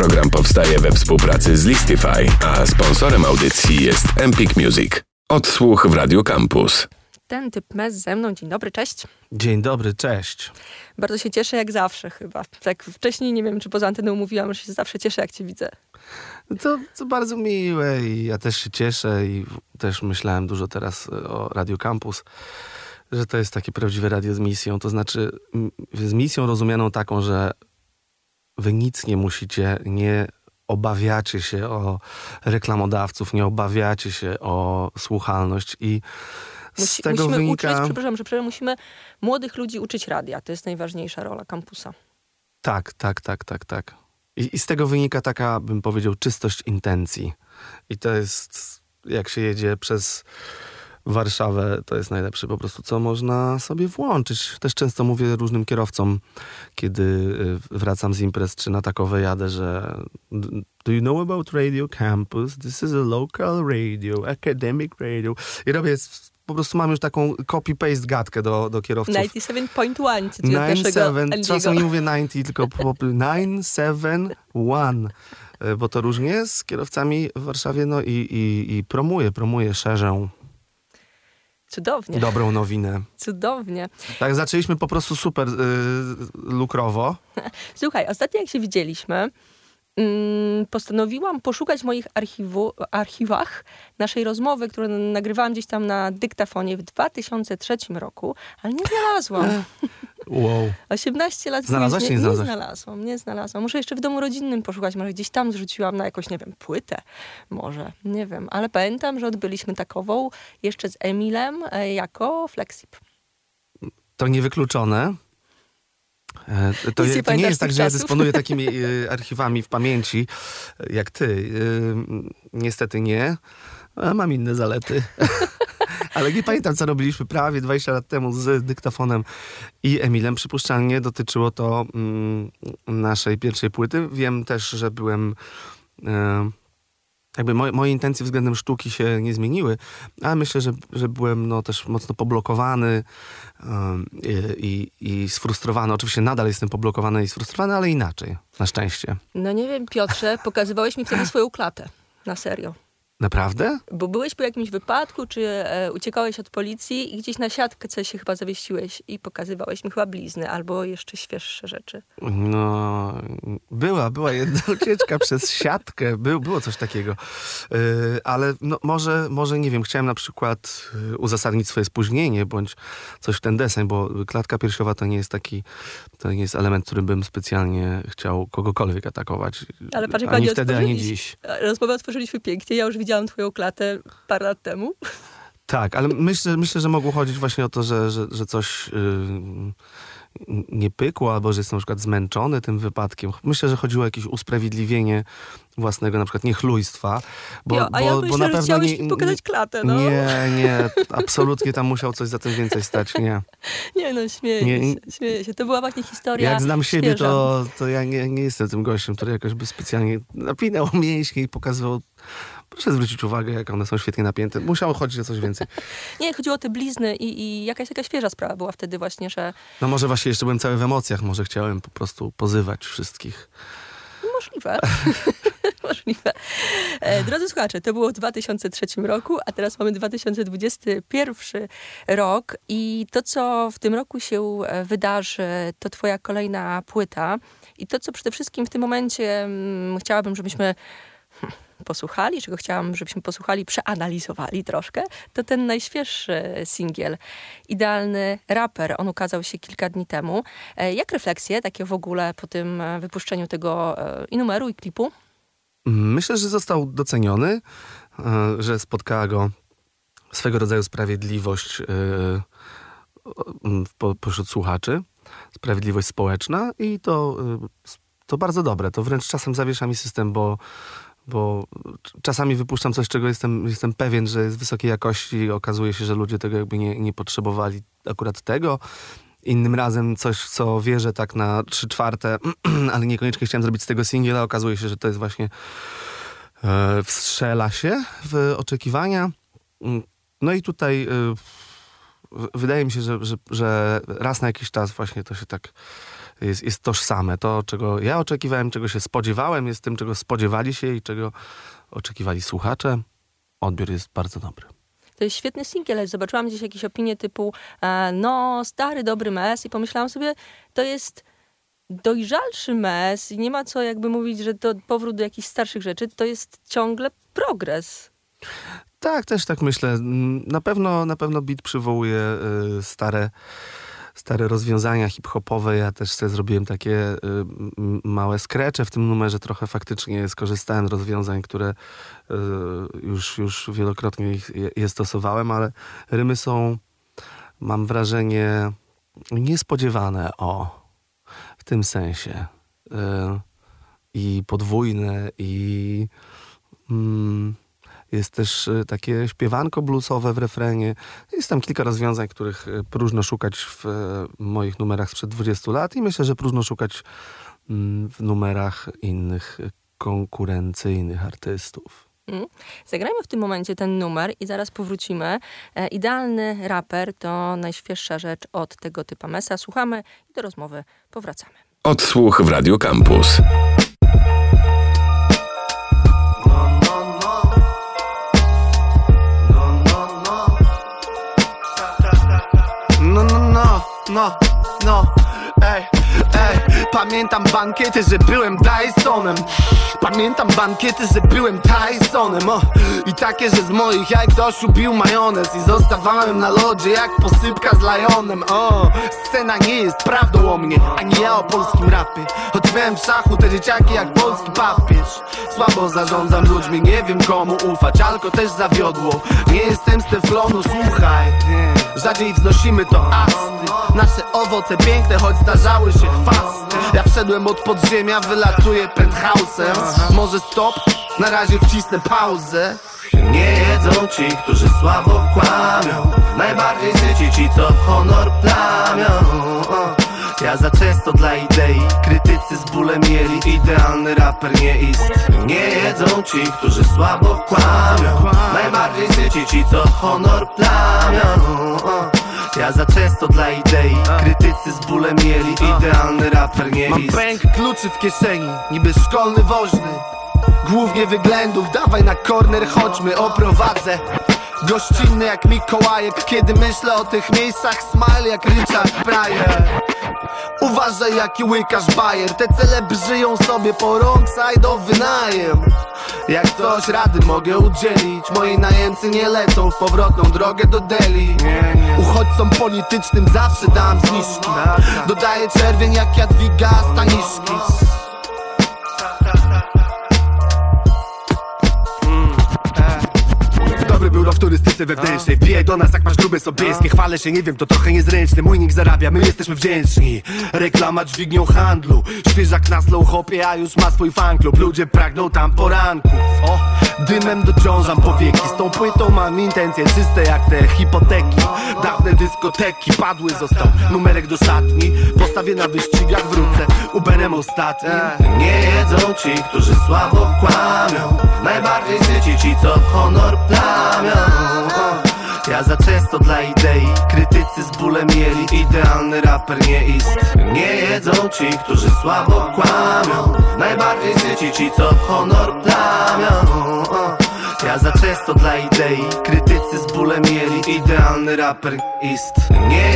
Program powstaje we współpracy z Listify, a sponsorem audycji jest Empik Music. Odsłuch w Radio Campus. Ten typ mes ze mną. Dzień dobry, cześć. Dzień dobry, cześć. Bardzo się cieszę jak zawsze chyba. Tak wcześniej nie wiem, czy poza anteną mówiłam, że się zawsze cieszę jak cię widzę. To, to bardzo miłe i ja też się cieszę i też myślałem dużo teraz o Radio Campus, że to jest takie prawdziwe radio z misją. To znaczy z misją rozumianą taką, że wy nic nie musicie, nie obawiacie się o reklamodawców, nie obawiacie się o słuchalność i z Musi, tego musimy wynika... uczyć, przepraszam, że przepraszam, musimy młodych ludzi uczyć radia. To jest najważniejsza rola kampusa. Tak, tak, tak, tak, tak. I, I z tego wynika taka, bym powiedział, czystość intencji. I to jest, jak się jedzie przez Warszawę, to jest najlepsze po prostu, co można sobie włączyć. Też często mówię różnym kierowcom, kiedy y, wracam z imprez, czy na takowe jadę, że do you know about Radio Campus? This is a local radio, academic radio. I robię po prostu mam już taką copy-paste gadkę do, do kierowców. 97.1 97, czasem nie mówię 90, tylko 971, e, bo to różnie z kierowcami w Warszawie, no i, i, i promuję, promuję, szerzę. Cudownie. Dobrą nowinę. Cudownie. Tak, zaczęliśmy po prostu super y, lukrowo. Słuchaj, ostatnio jak się widzieliśmy, postanowiłam poszukać w moich archiwu, archiwach naszej rozmowy, którą nagrywałam gdzieś tam na dyktafonie w 2003 roku, ale nie znalazłam. Wow. 18 lat Znalazłaś, później nie, nie znalazłam, nie znalazłam. Muszę jeszcze w domu rodzinnym poszukać, może gdzieś tam zrzuciłam na jakąś, nie wiem, płytę, może, nie wiem. Ale pamiętam, że odbyliśmy takową jeszcze z Emilem e, jako Flexip. To niewykluczone. E, to, nie, to nie jest tak, że ja dysponuję takimi e, archiwami w pamięci jak ty. E, niestety nie. Mam inne zalety. Ale nie pamiętam, co robiliśmy prawie 20 lat temu z dyktafonem i Emilem. Przypuszczalnie dotyczyło to mm, naszej pierwszej płyty. Wiem też, że byłem jakby moje, moje intencje względem sztuki się nie zmieniły, ale myślę, że, że byłem no, też mocno poblokowany i, i sfrustrowany. Oczywiście nadal jestem poblokowany i sfrustrowany, ale inaczej, na szczęście. No nie wiem, Piotrze, pokazywałeś mi wtedy swoją klatę. Na serio. Naprawdę? Bo byłeś po jakimś wypadku, czy e, uciekałeś od policji i gdzieś na siatkę coś się chyba zawieściłeś i pokazywałeś mi chyba blizny albo jeszcze świeższe rzeczy. No, była, była jedna ucieczka przez siatkę, By, było coś takiego. Yy, ale no, może, może, nie wiem, chciałem na przykład y, uzasadnić swoje spóźnienie, bądź coś w ten deseń, bo klatka piersiowa to nie jest taki, to nie jest element, którym bym specjalnie chciał kogokolwiek atakować. Ale patrz, ani wtedy, ani dziś. Rozmowę otworzyliśmy pięknie, ja już widziałam widziałam twoją klatę parę lat temu. Tak, ale myślę, myślę że mogło chodzić właśnie o to, że, że, że coś yy, nie pykło, albo że jestem na przykład zmęczony tym wypadkiem. Myślę, że chodziło o jakieś usprawiedliwienie własnego na przykład niechlujstwa. Bo, jo, a bo, ja myślę, bo na pewno chciałeś nie, pokazać klatę, no. Nie, nie, absolutnie tam musiał coś za tym więcej stać, nie. Nie no, śmieję nie, się, śmieję się. To była właśnie historia Jak znam siebie, świeża. to, to ja nie, nie jestem tym gościem, który jakoś by specjalnie napinał mięśnie i pokazywał Proszę zwrócić uwagę, jak one są świetnie napięte. Musiało chodzić o coś więcej. Nie, chodziło o te blizny i, i jakaś taka świeża sprawa była wtedy właśnie, że... No może właśnie jeszcze byłem cały w emocjach. Może chciałem po prostu pozywać wszystkich. Możliwe. Możliwe. E, drodzy słuchacze, to było w 2003 roku, a teraz mamy 2021 rok i to, co w tym roku się e, wydarzy, to twoja kolejna płyta i to, co przede wszystkim w tym momencie mm, chciałabym, żebyśmy posłuchali, czego chciałam, żebyśmy posłuchali, przeanalizowali troszkę, to ten najświeższy singiel, Idealny Raper. On ukazał się kilka dni temu. E, jak refleksje takie w ogóle po tym e, wypuszczeniu tego e, i numeru, i klipu? Myślę, że został doceniony, że spotkała go swego rodzaju sprawiedliwość pośród słuchaczy, sprawiedliwość społeczna i to, to bardzo dobre. To wręcz czasem zawiesza mi system, bo bo czasami wypuszczam coś, czego jestem, jestem pewien, że jest wysokiej jakości i okazuje się, że ludzie tego jakby nie, nie potrzebowali akurat tego. Innym razem coś, co wierzę tak na trzy czwarte, ale niekoniecznie chciałem zrobić z tego singiela, a okazuje się, że to jest właśnie e, wstrzela się w oczekiwania. Mm, no i tutaj e, wydaje mi się, że, że, że raz na jakiś czas właśnie to się tak jest, jest tożsame. To, czego ja oczekiwałem, czego się spodziewałem, jest tym, czego spodziewali się i czego oczekiwali słuchacze. Odbiór jest bardzo dobry. To jest świetny singiel, zobaczyłam gdzieś jakieś opinie typu e, no, stary, dobry mes i pomyślałam sobie, to jest dojrzalszy mes i nie ma co jakby mówić, że to powrót do jakichś starszych rzeczy, to jest ciągle progres. Tak, też tak myślę. Na pewno, na pewno beat przywołuje y, stare, stare rozwiązania hip-hopowe. Ja też sobie zrobiłem takie y, małe skrecze w tym numerze. Trochę faktycznie skorzystałem z rozwiązań, które y, już, już wielokrotnie je stosowałem, ale rymy są, mam wrażenie, niespodziewane. O, w tym sensie. Y, I podwójne, i... Mm, jest też y, takie śpiewanko bluesowe w refrenie. Jest tam kilka rozwiązań, których y, próżno szukać w moich numerach sprzed 20 lat i myślę, że próżno szukać mm, w numerach innych konkurencyjnych artystów. Mm. Zagrajmy w tym momencie ten numer i zaraz powrócimy. E, idealny raper to najświeższa rzecz od tego typa mesa. Słuchamy i do rozmowy powracamy. Odsłuch w Radio Campus. No, no, ej, ej. Pamiętam bankiety, że byłem Dysonem. Pamiętam bankiety, że byłem Tysonem o, I takie, że z moich jajek dosiu bił majonez. I zostawałem na lodzie jak posypka z Lionem o, Scena nie jest prawdą o mnie, ani ja o polskim rapie. Choć miałem w szachu te dzieciaki jak polski papież. Słabo zarządzam ludźmi, nie wiem komu ufać Alko też zawiodło, nie jestem z teflonu, słuchaj Rzadziej wznosimy to asty. Nasze owoce piękne, choć zdarzały się chwasty. Ja wszedłem od podziemia, wylatuję penthouse'em Może stop? Na razie wcisnę pauzę. Nie jedzą ci, którzy słabo kłamią. Najbardziej syci ci, co honor plamią ja za często dla idei. Krytycy z bólem mieli Idealny raper nie ist. Nie jedzą ci, którzy słabo kłamią. Najbardziej syci ci, co honor plamią. Ja za często dla idei. Krytycy z bólem mieli Idealny raper nie Mam pęk kluczy w kieszeni Niby szkolny woźny. Głównie wyględów Dawaj na korner, chodźmy, oprowadzę. Gościnny jak Mikołajek Kiedy myślę o tych miejscach Smile jak Richard Pryor Uważaj jaki łykasz bajer Te celebry żyją sobie po wrong o wynajem. Jak coś rady mogę udzielić. Moi najemcy nie lecą w powrotną drogę do Delhi. Uchodźcom politycznym zawsze dam zniżki. Dodaję czerwień jak Jadwiga Staniszki Dobry w turystyce wewnętrznej Wbijaj do nas jak masz grube sobieskie Chwalę się, nie wiem, to trochę niezręczne Mój nikt zarabia, my jesteśmy wdzięczni. Reklama dźwignią handlu. Świeżak na slow hopie, a już ma swój fanklub Ludzie pragną tam poranków Dymem dociążam powieki. Z tą płytą mam intencje czyste jak te hipoteki. Dawne dyskoteki padły, został numerek do szatni. Postawię na wyścigach, wrócę. Uberem ostatnim. Nie jedzą ci, którzy słabo kłamią. Najbardziej syci ci, co honor plamią ja za często dla idei. Krytycy z bólem mieli. Idealny raper nie ist. Nie jedzą ci, którzy słabo kłamią. Najbardziej syci ci, co honor plamią. Ja za często dla idei. Krytycy z bólem mieli. Idealny raper ist. Nie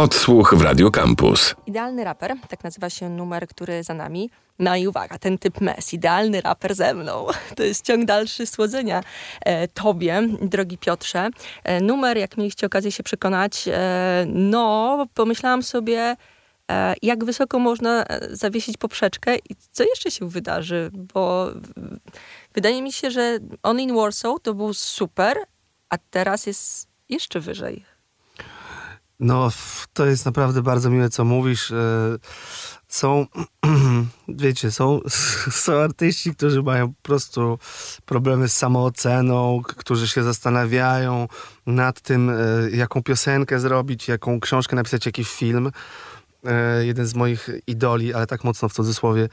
Odsłuch w Radio Campus. Idealny raper, tak nazywa się numer, który za nami. No i uwaga, ten typ mes, idealny raper ze mną. To jest ciąg dalszy słodzenia e, tobie, drogi Piotrze. E, numer, jak mieliście okazję się przekonać, e, no, pomyślałam sobie, e, jak wysoko można e, zawiesić poprzeczkę i co jeszcze się wydarzy, bo wydaje mi się, że On in Warsaw to był super, a teraz jest jeszcze wyżej. No, to jest naprawdę bardzo miłe, co mówisz. E, są, wiecie, są, są artyści, którzy mają po prostu problemy z samooceną, którzy się zastanawiają nad tym, e, jaką piosenkę zrobić, jaką książkę napisać, jakiś film. E, jeden z moich idoli, ale tak mocno w cudzysłowie,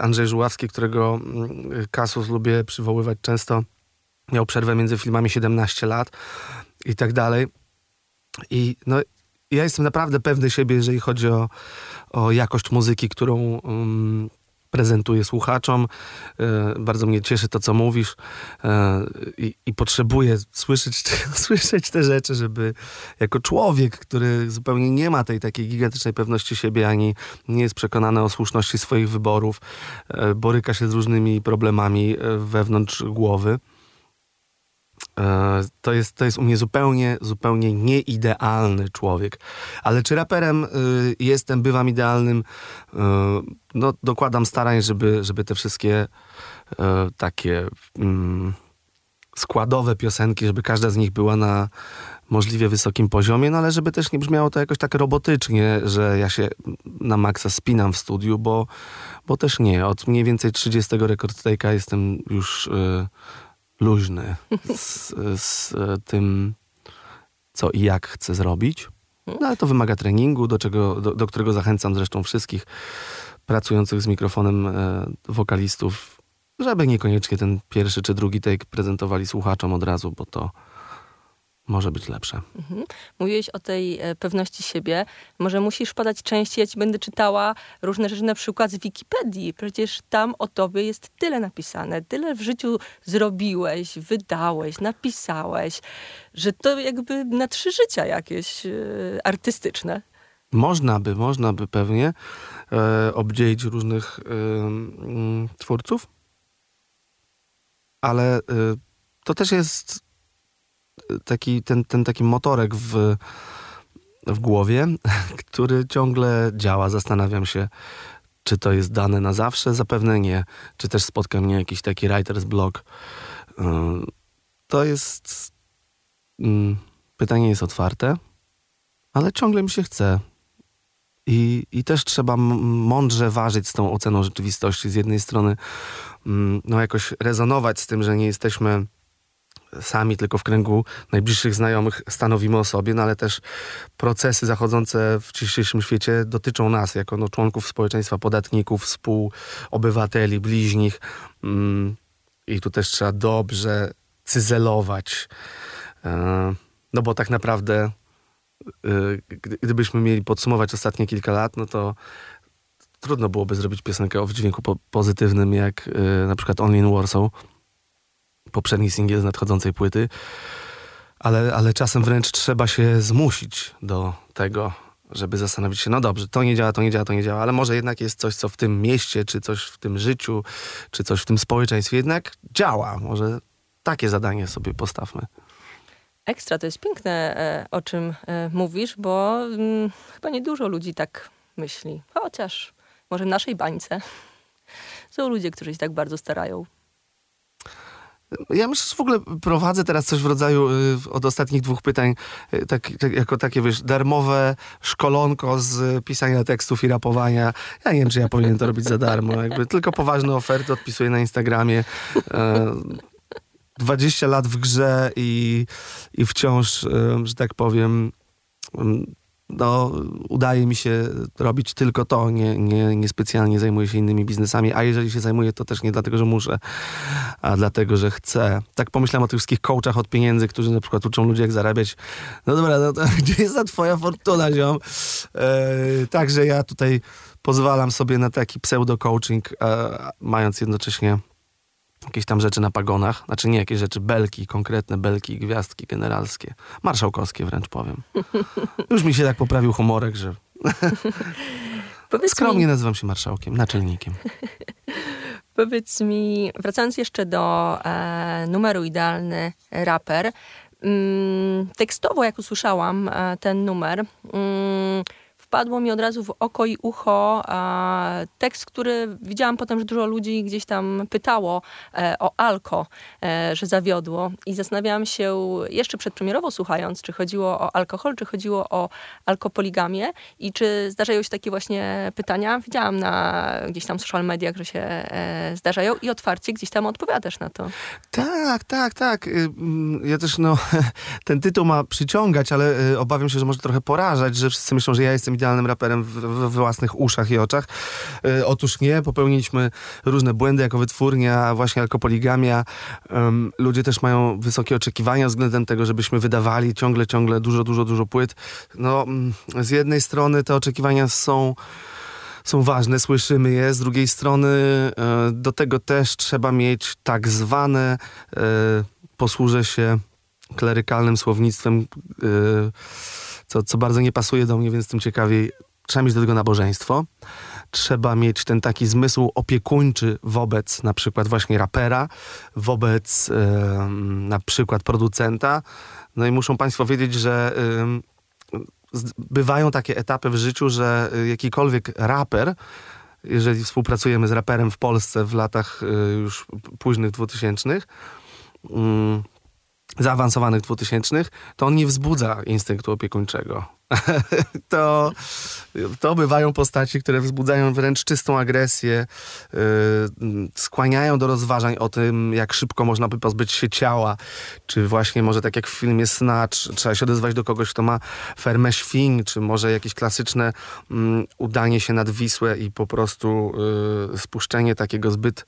Andrzej Żuławski, którego mm, kasus lubię przywoływać często, miał przerwę między filmami 17 lat i tak dalej. I no, ja jestem naprawdę pewny siebie, jeżeli chodzi o, o jakość muzyki, którą um, prezentuję słuchaczom. E, bardzo mnie cieszy to, co mówisz e, i, i potrzebuję słyszeć, słyszeć te rzeczy, żeby jako człowiek, który zupełnie nie ma tej takiej gigantycznej pewności siebie, ani nie jest przekonany o słuszności swoich wyborów, e, boryka się z różnymi problemami e, wewnątrz głowy to jest, to jest u mnie zupełnie, zupełnie nieidealny człowiek. Ale czy raperem y, jestem, bywam idealnym? Y, no, dokładam starań, żeby, żeby te wszystkie y, takie mm, składowe piosenki, żeby każda z nich była na możliwie wysokim poziomie, no ale żeby też nie brzmiało to jakoś tak robotycznie, że ja się na maksa spinam w studiu, bo, bo też nie. Od mniej więcej 30 rekord jestem już luźny z, z tym, co i jak chcę zrobić. No ale to wymaga treningu, do, czego, do, do którego zachęcam zresztą wszystkich pracujących z mikrofonem e, wokalistów, żeby niekoniecznie ten pierwszy czy drugi take prezentowali słuchaczom od razu, bo to może być lepsze. Mhm. Mówiłeś o tej e, pewności siebie. Może musisz podać częściej, ja ci będę czytała różne rzeczy, na przykład z Wikipedii. Przecież tam o tobie jest tyle napisane, tyle w życiu zrobiłeś, wydałeś, napisałeś, że to jakby na trzy życia jakieś e, artystyczne. Można by, można by pewnie e, obdzielić różnych e, twórców, ale e, to też jest taki, ten, ten taki motorek w, w głowie, który ciągle działa. Zastanawiam się, czy to jest dane na zawsze? Zapewne nie. Czy też spotka mnie jakiś taki writer's block? Y, to jest... Mm, pytanie jest otwarte, ale ciągle mi się chce. I, I też trzeba mądrze ważyć z tą oceną rzeczywistości. Z jednej strony, mm, no jakoś rezonować z tym, że nie jesteśmy sami, tylko w kręgu najbliższych znajomych stanowimy o sobie, no ale też procesy zachodzące w dzisiejszym świecie dotyczą nas jako no, członków społeczeństwa, podatników, współobywateli, bliźnich. Mm, I tu też trzeba dobrze cyzelować. E, no bo tak naprawdę, e, gdybyśmy mieli podsumować ostatnie kilka lat, no to trudno byłoby zrobić piosenkę o wydźwięku pozytywnym, jak e, na przykład Only in Warsaw poprzedni singiel z nadchodzącej płyty, ale, ale czasem wręcz trzeba się zmusić do tego, żeby zastanowić się, no dobrze, to nie działa, to nie działa, to nie działa, ale może jednak jest coś, co w tym mieście, czy coś w tym życiu, czy coś w tym społeczeństwie jednak działa. Może takie zadanie sobie postawmy. Ekstra, to jest piękne, e, o czym e, mówisz, bo mm, chyba niedużo ludzi tak myśli. Chociaż może w naszej bańce są ludzie, którzy się tak bardzo starają. Ja myślę, że w ogóle prowadzę teraz coś w rodzaju y, od ostatnich dwóch pytań, y, tak, tak, jako takie, wiesz, darmowe szkolonko z pisania tekstów i rapowania. Ja nie wiem, czy ja powinien to robić za darmo. Jakby tylko poważne oferty odpisuję na Instagramie. 20 e, lat w grze i, i wciąż, że tak powiem, no, udaje mi się robić tylko to, nie, nie, nie specjalnie zajmuję się innymi biznesami, a jeżeli się zajmuję, to też nie dlatego, że muszę, a dlatego, że chcę. Tak pomyślałem o tych wszystkich coachach od pieniędzy, którzy na przykład uczą ludzi, jak zarabiać. No dobra, no to gdzie jest ta twoja fortuna, ziom? E, także ja tutaj pozwalam sobie na taki pseudo-coaching, e, mając jednocześnie jakieś tam rzeczy na pagonach, znaczy nie jakieś rzeczy, belki, konkretne belki, gwiazdki generalskie, marszałkowskie wręcz powiem. Już mi się tak poprawił humorek, że skromnie mi... nazywam się marszałkiem, naczelnikiem. Powiedz mi, wracając jeszcze do e, numeru Idealny Raper, mm, tekstowo jak usłyszałam e, ten numer, mm, wpadło mi od razu w oko i ucho a, tekst, który widziałam potem, że dużo ludzi gdzieś tam pytało e, o alko, e, że zawiodło. I zastanawiałam się jeszcze przedpremierowo słuchając, czy chodziło o alkohol, czy chodziło o alkopoligamię i czy zdarzają się takie właśnie pytania. Widziałam na gdzieś tam social mediach, że się e, zdarzają i otwarcie gdzieś tam odpowiadasz na to. Tak, tak, tak. Y, mm, Ja też, no, ten tytuł ma przyciągać, ale y, obawiam się, że może trochę porażać, że wszyscy myślą, że ja jestem idealnym raperem w, w własnych uszach i oczach. Y, Otóż nie, popełniliśmy różne błędy jako wytwórnia, właśnie alkopoligamia. Ym, Ludzie też mają wysokie oczekiwania względem tego, żebyśmy wydawali ciągle, ciągle dużo, dużo, dużo płyt. No, mm, z jednej strony te oczekiwania są są ważne, słyszymy je. Z drugiej strony e, do tego też trzeba mieć tak zwane, e, posłużę się klerykalnym słownictwem, e, co, co bardzo nie pasuje do mnie, więc tym ciekawiej. Trzeba mieć do tego nabożeństwo. Trzeba mieć ten taki zmysł opiekuńczy wobec na przykład właśnie rapera, wobec e, na przykład producenta. No i muszą Państwo wiedzieć, że z- bywają takie etapy w życiu, że y, jakikolwiek raper, jeżeli współpracujemy z raperem w Polsce w latach y, już późnych dwutysięcznych, mm, zaawansowanych dwutysięcznych, to on nie wzbudza instynktu opiekuńczego. to, to bywają postaci, które wzbudzają wręcz czystą agresję, y, mm, skłaniają do rozważań o tym, jak szybko można by pozbyć się ciała, czy właśnie może tak jak w filmie Snatch, trzeba się odezwać do kogoś, kto ma fermę świń, czy może jakieś klasyczne mm, udanie się nad Wisłę i po prostu y, spuszczenie takiego zbyt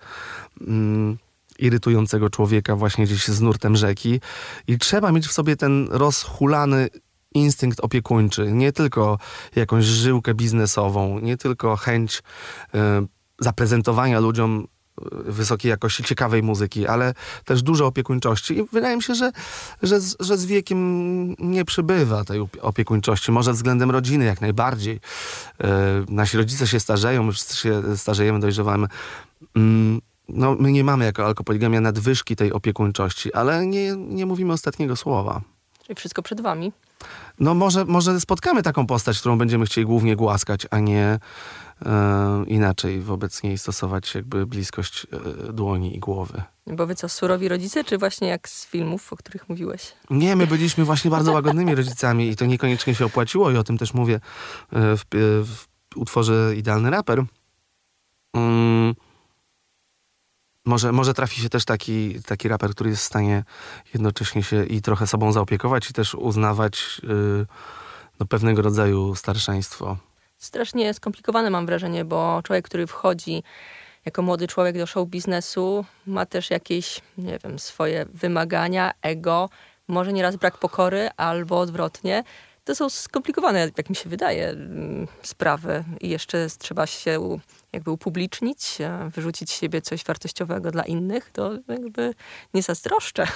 mm, irytującego człowieka właśnie gdzieś z nurtem rzeki. I trzeba mieć w sobie ten rozhulany instynkt opiekuńczy, nie tylko jakąś żyłkę biznesową, nie tylko chęć y, zaprezentowania ludziom y, wysokiej jakości, ciekawej muzyki, ale też dużo opiekuńczości. I wydaje mi się, że, że, z- że z wiekiem nie przybywa tej opie- opiekuńczości. Może względem rodziny jak najbardziej. Y, Nasi rodzice się starzeją, my wszyscy się starzejemy, dojrzewamy. Mm, No, my nie mamy jako alkopoligamia nadwyżki tej opiekuńczości, ale nie, nie mówimy ostatniego słowa. Czyli wszystko przed wami. No może, może spotkamy taką postać, którą będziemy chcieli głównie głaskać, a nie e, inaczej wobec niej stosować jakby bliskość e, dłoni i głowy. Bo wy co, surowi rodzice, czy właśnie jak z filmów, o których mówiłeś? Nie, my byliśmy właśnie bardzo łagodnymi rodzicami i to niekoniecznie się opłaciło i o tym też mówię e, w, e, w utworze Idealny Raper. Mm, może, może trafi się też taki, taki raper, który jest w stanie jednocześnie się i trochę sobą zaopiekować i też uznawać y, no, pewnego rodzaju starszeństwo. Strasznie skomplikowane mam wrażenie, bo człowiek, który wchodzi jako młody człowiek do show biznesu, ma też jakieś, nie wiem, swoje wymagania, ego, może nieraz brak pokory, albo odwrotnie. To są skomplikowane, jak mi się wydaje, mm, sprawy i jeszcze trzeba się jakby upublicznić, e, wyrzucić z siebie coś wartościowego dla innych, to jakby nie zazdroszczę.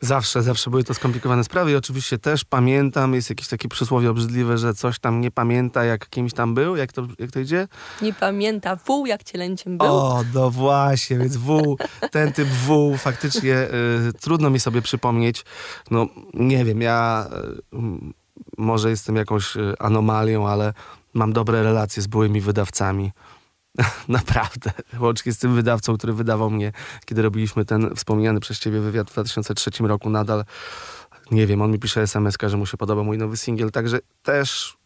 Zawsze, zawsze były to skomplikowane sprawy i oczywiście też pamiętam, jest jakieś takie przysłowie obrzydliwe, że coś tam nie pamięta, jak kimś tam był, jak to, jak to idzie? Nie pamięta wół, jak cielęciem był. O, no właśnie, więc W, ten typ W faktycznie y, trudno mi sobie przypomnieć. No nie wiem, ja y, może jestem jakąś y, anomalią, ale mam dobre relacje z byłymi wydawcami. Naprawdę. Łącznie z tym wydawcą, który wydawał mnie, kiedy robiliśmy ten wspomniany przez ciebie wywiad w 2003 roku, nadal nie wiem, on mi pisze SMS, że mu się podoba mój nowy singiel, także też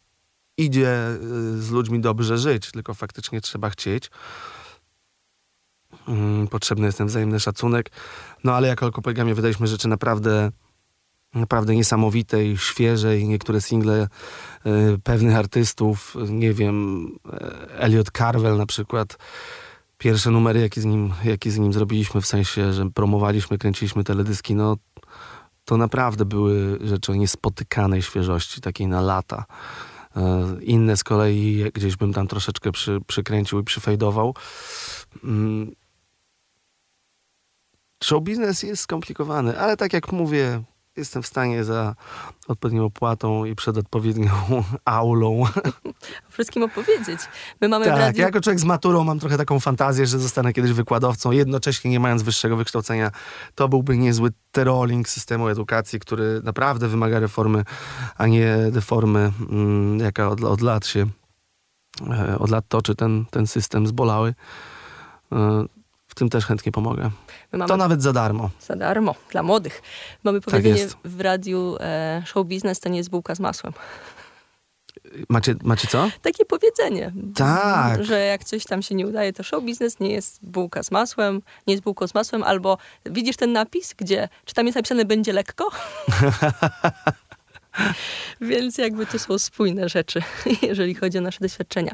idzie y, z ludźmi dobrze żyć, tylko faktycznie trzeba chcieć. Mm, Potrzebny jest ten wzajemny szacunek. No ale jako alkopoligamia wydaliśmy rzeczy naprawdę naprawdę niesamowite i świeże i niektóre single y, pewnych artystów, nie wiem, e, Elliot Carvel na przykład. Pierwsze numery, jakie z, nim, jakie z nim zrobiliśmy, w sensie, że promowaliśmy, kręciliśmy teledyski, no to naprawdę były rzeczy o niespotykanej świeżości, takiej na lata. E, Inne z kolei gdzieś bym tam troszeczkę przy, przykręcił i przyfejdował. Mm. Show biznes jest skomplikowany, ale tak jak mówię, jestem w stanie za odpowiednią opłatą i przed odpowiednią aulą. Wszystkim opowiedzieć. My mamy Tak, radiu... ja jako człowiek z maturą mam trochę taką fantazję, że zostanę kiedyś wykładowcą, jednocześnie nie mając wyższego wykształcenia. To byłby niezły trolling systemu edukacji, który naprawdę wymaga reformy, a nie deformy, mm, jaka od, od lat się, e, od lat toczy ten, ten system zbolały. W tym też chętnie pomogę. Mamy To nawet za darmo. za darmo, dla młodych. Mamy powiedzenie jest. w radiu e, show biznes to nie jest bułka z masłem. Macie, macie co? Takie powiedzenie. Tak. Że jak coś tam się nie udaje, to show biznes nie jest bułka z masłem, nie jest bułką z masłem, albo widzisz ten napis, gdzie, czy tam jest napisane będzie lekko? Więc jakby to są spójne rzeczy, jeżeli chodzi o nasze doświadczenia.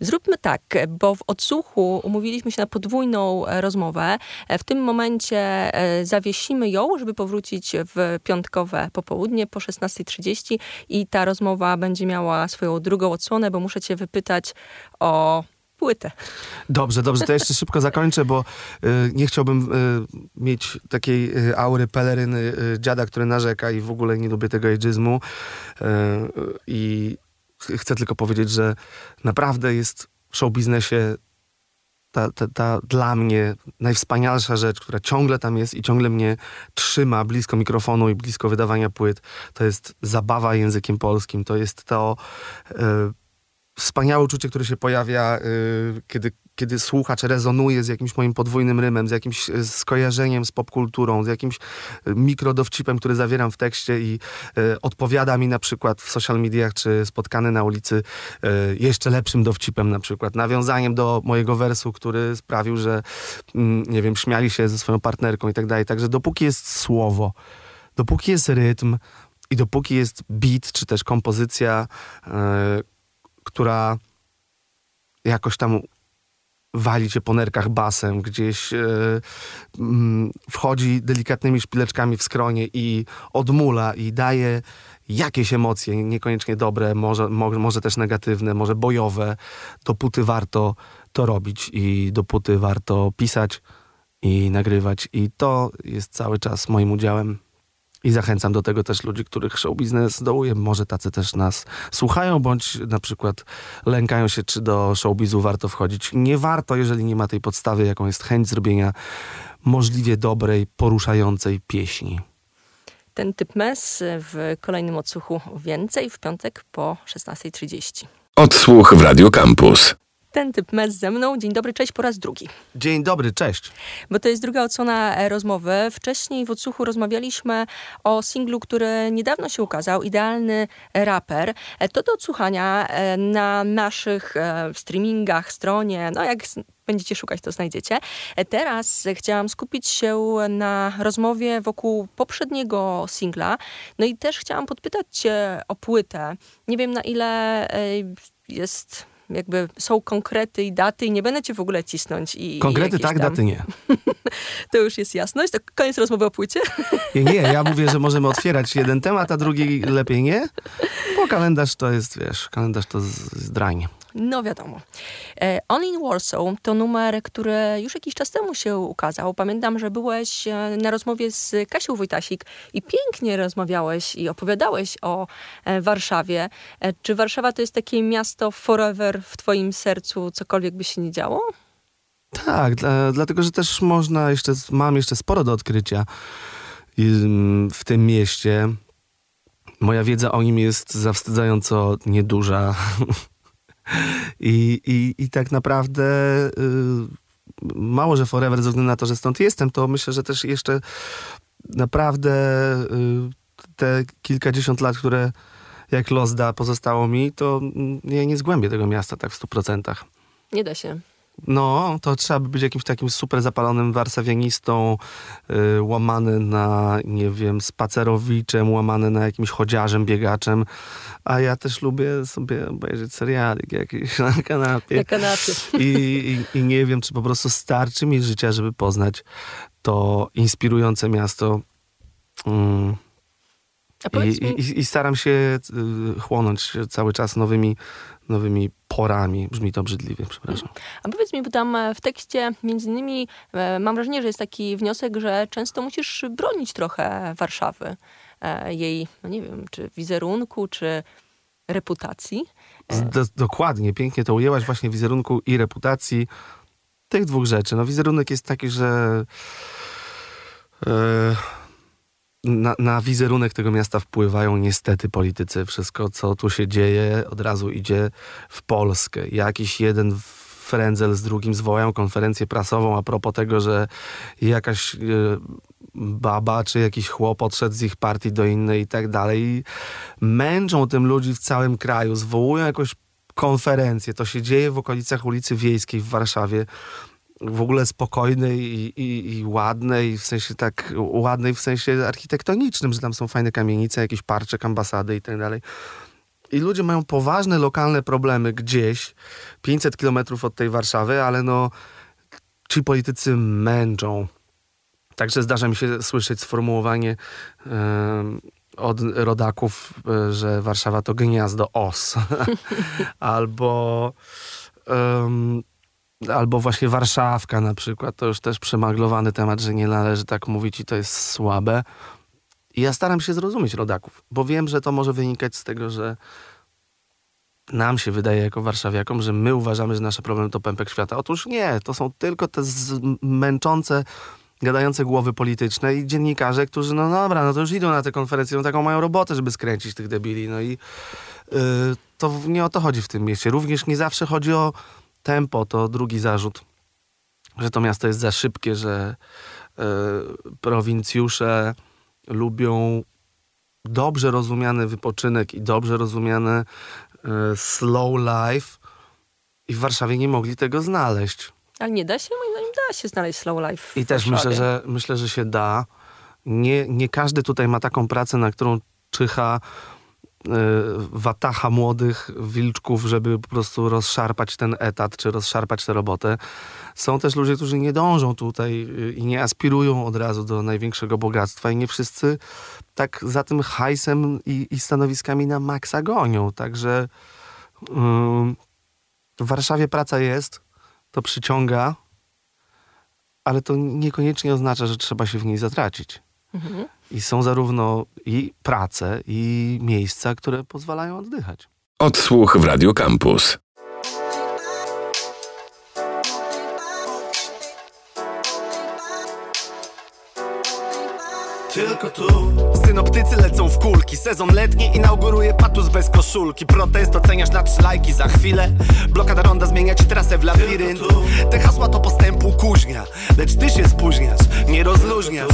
Zróbmy tak, bo w odsłuchu umówiliśmy się na podwójną rozmowę. W tym momencie e, zawiesimy ją, żeby powrócić w piątkowe popołudnie po 16.30 i ta rozmowa będzie miała swoją drugą odsłonę, bo muszę cię wypytać o płytę. Dobrze, dobrze, to jeszcze szybko zakończę, bo y, nie chciałbym y, mieć takiej y, aury peleryny y, dziada, który narzeka i w ogóle nie lubię tego ageizmu. Y, I ch- chcę tylko powiedzieć, że naprawdę jest w show biznesie ta, ta, ta dla mnie najwspanialsza rzecz, która ciągle tam jest i ciągle mnie trzyma blisko mikrofonu i blisko wydawania płyt, to jest zabawa językiem polskim. To jest to y, wspaniałe uczucie, które się pojawia, y, kiedy, kiedy słuchacz rezonuje z jakimś moim podwójnym rymem, z jakimś y, skojarzeniem z popkulturą, z jakimś y, mikrodowcipem, który zawieram w tekście i odpowiada mi na przykład w social mediach, czy spotkany na ulicy jeszcze lepszym dowcipem na przykład, nawiązaniem do mojego wersu, który sprawił, że mm, nie wiem, śmiali się ze swoją partnerką i tak dalej. Także dopóki jest słowo, dopóki jest rytm i dopóki jest beat, czy też kompozycja, która jakoś tam wali cię po nerkach basem, gdzieś mm, wchodzi delikatnymi szpileczkami w skronie i odmula i daje jakieś emocje, niekoniecznie dobre, może, mo, może też negatywne, może bojowe, dopóty warto to robić i dopóty warto pisać i nagrywać i to jest cały czas moim udziałem. I zachęcam do tego też ludzi, których show biznes dołuje. Może tacy też nas słuchają, bądź na przykład lękają się, czy do showbizu warto wchodzić. Nie warto, jeżeli nie ma tej podstawy, jaką jest chęć zrobienia możliwie dobrej, poruszającej pieśni. Ten typ mes w kolejnym odsłuchu więcej w piątek po 16.30. Odsłuch w Radio Campus. Ten typ mes ze mną. Dzień dobry, cześć po raz drugi. Dzień dobry, cześć. Bo to jest druga odsłona e, rozmowy. Wcześniej w odsłuchu rozmawialiśmy o singlu, który niedawno się ukazał, Idealny Raper. E, To do odsłuchania e, na naszych streamingach, stronie, no jak będziecie szukać, to znajdziecie. Teraz chciałam skupić się na rozmowie wokół poprzedniego singla. No i też chciałam podpytać cię o płytę. Nie wiem na ile jest... Jakby są konkrety i daty i nie będę cię w ogóle cisnąć. I, i Konkrety jakieś tak, tam- daty nie. to już jest jasność. To koniec rozmowy o płycie. Nie, nie, ja mówię, że możemy otwierać jeden temat, a drugi lepiej nie, bo kalendarz to jest, wiesz, kalendarz to z- zdrań. No wiadomo. E, On in Warsaw to numer, który już jakiś czas temu się ukazał. Pamiętam, że byłeś e, na rozmowie z Kasią Wojtasik i pięknie rozmawiałeś i opowiadałeś o e, Warszawie. Czy Warszawa to jest takie miasto forever w twoim sercu, cokolwiek by się nie działo? Tak, dla, dlatego, że też można jeszcze, mam jeszcze sporo do odkrycia ym, w tym mieście. Moja wiedza o nim jest zawstydzająco nieduża. I, i, I tak naprawdę y, mało, że forever, ze względu na to, że stąd jestem, to myślę, że też jeszcze naprawdę y, te kilkadziesiąt lat, które jak los da pozostało mi, to mm, ja nie zgłębię tego miasta tak w stu procentach. Nie da się. No, to trzeba by być jakimś takim super zapalonym warszawianistą, y, łamany na, nie wiem, spacerowiczem, łamany na jakimś chodziarzem, biegaczem. A ja też lubię sobie obejrzeć serialik jakiś na kanapie. Na kanapie. I, i, I nie wiem, czy po prostu starczy mi życia, żeby poznać to inspirujące miasto. Mm. I, mi, i, I staram się y, chłonąć cały czas nowymi, nowymi porami. Brzmi to obrzydliwie, przepraszam. A powiedz mi, bo tam e, w tekście między innymi e, mam wrażenie, że jest taki wniosek, że często musisz bronić trochę Warszawy. e, jej, no nie wiem, czy wizerunku, czy reputacji. Do, dokładnie, pięknie to ujęłaś właśnie wizerunku i reputacji tych dwóch rzeczy. No wizerunek jest taki, że e, na, na, wizerunek tego miasta wpływają niestety politycy. Wszystko, co tu się dzieje, od razu idzie w Polskę. Jakiś jeden frędzel z drugim zwołają konferencję prasową a propos tego, że jakaś e, baba czy jakiś chłop odszedł z ich partii do innej i tak dalej. Męczą tym ludzi w całym kraju, zwołują jakąś konferencję. To się dzieje w okolicach ulicy Wiejskiej w Warszawie w ogóle spokojnej i, i, i, ładnej, w sensie tak ładnej w sensie architektonicznym, że tam są fajne kamienice, jakiś parczek, ambasady i tak dalej. I ludzie mają poważne lokalne problemy gdzieś, 500 kilometrów od tej Warszawy, ale no ci politycy męczą. Także zdarza mi się słyszeć sformułowanie od rodaków, e, że Warszawa to gniazdo os. albo, um, albo właśnie Warszawka na przykład. To już też przemaglowany temat, że nie należy tak mówić i to jest słabe. I ja staram się zrozumieć rodaków, bo wiem, że to może wynikać z tego, że nam się wydaje jako warszawiakom, że my uważamy, że nasze problemy to pępek świata. Otóż nie, to są tylko te męczące, gadające głowy polityczne i dziennikarze, którzy no dobra, no to już idą na tę konferencję, no taką mają robotę, żeby skręcić tych debili. No i yy, to nie o to chodzi w tym mieście. Również nie zawsze chodzi o tempo, to drugi zarzut, że to miasto jest za szybkie, że yy, prowincjusze lubią dobrze rozumiany wypoczynek i dobrze rozumiane yy, slow life i w Warszawie nie mogli tego znaleźć. Ale nie da się, moim zdaniem da się znaleźć slow life. I też myślę, że myślę, że się da. Nie, nie każdy tutaj ma taką pracę, na którą czyha watacha młodych wilczków, żeby po prostu rozszarpać ten etat, czy rozszarpać tę robotę. Są też ludzie, którzy nie dążą tutaj y, i nie aspirują od razu do największego bogactwa i nie wszyscy tak za tym hajsem i, i stanowiskami na maksa gonią. Także yy, w Warszawie praca jest, to przyciąga, ale to niekoniecznie oznacza, że trzeba się w niej zatracić. I są zarówno i prace, i miejsca, które pozwalają oddychać. Odsłuch w Radio Campus. Tylko tu. Synoptycy lecą w kulki. Sezon letni inauguruje patus bez koszulki. Protest oceniasz na trzy lajki za chwilę. Blokada ronda zmienia ci trasę w labirynt. Te hasła to postępu kuźnia Lecz ty się spóźniasz, nie rozluźniasz.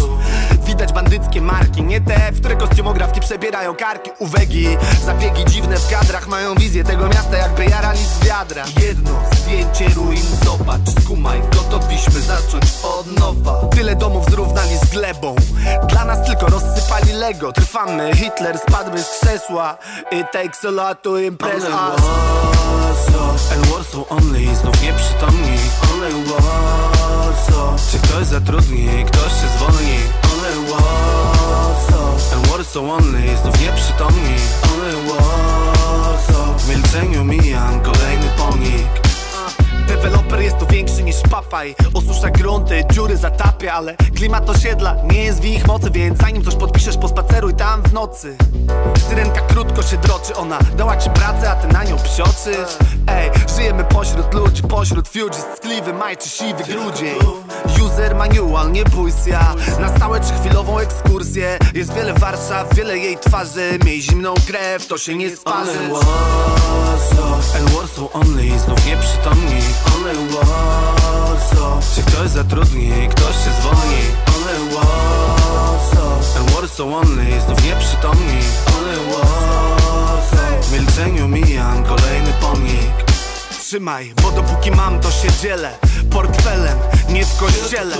Widać bandyckie marki, nie te, w które kostiumografki przebierają karki. Uwegi, zabiegi dziwne w kadrach Mają wizję tego miasta jakby jarali z wiadra. Jedno zdjęcie ruin, zobacz, skumaj Gotowiśmy zacząć od nowa. Tyle domów zrównali z glebą. Dla nas tylko rozsypali Lego. Trwamy, Hitler spadł z krzesła It takes a lot to impress us And Warsaw only, znów nieprzytomni. Only Warsaw Czy ktoś zatrudni, ktoś się zwolni? Only Warsaw And Warsaw only, znów nieprzytomni. Only Warsaw W milczeniu mijam kolejny pomnik Deweloper jest tu większy niż papaj. Osusza grunty, dziury zatapia Ale klimat osiedla nie jest w ich mocy Więc zanim coś podpiszesz pospaceruj tam w nocy. Syrenka krótko się droczy Ona dała ci pracę, a ty na nią psioczysz Ej, żyjemy pośród ludzi Pośród fugees, tkliwy maj czy siwy grudzień. User manual, nie bój ja Na stałe czy chwilową ekskursję. Jest wiele Warszaw, wiele jej twarzy. Miej zimną krew, to się nie sparzy. and Warsaw only Znów nieprzytomni Only Warsaw Czy ktoś zatrudni, ktoś się zwolni? Only Warsaw Warsaw only Znów nieprzytomni Only Warsaw W milczeniu mijam kolejny pomnik Trzymaj, bo dopóki mam to się dzielę Portfelem, nie w kościele.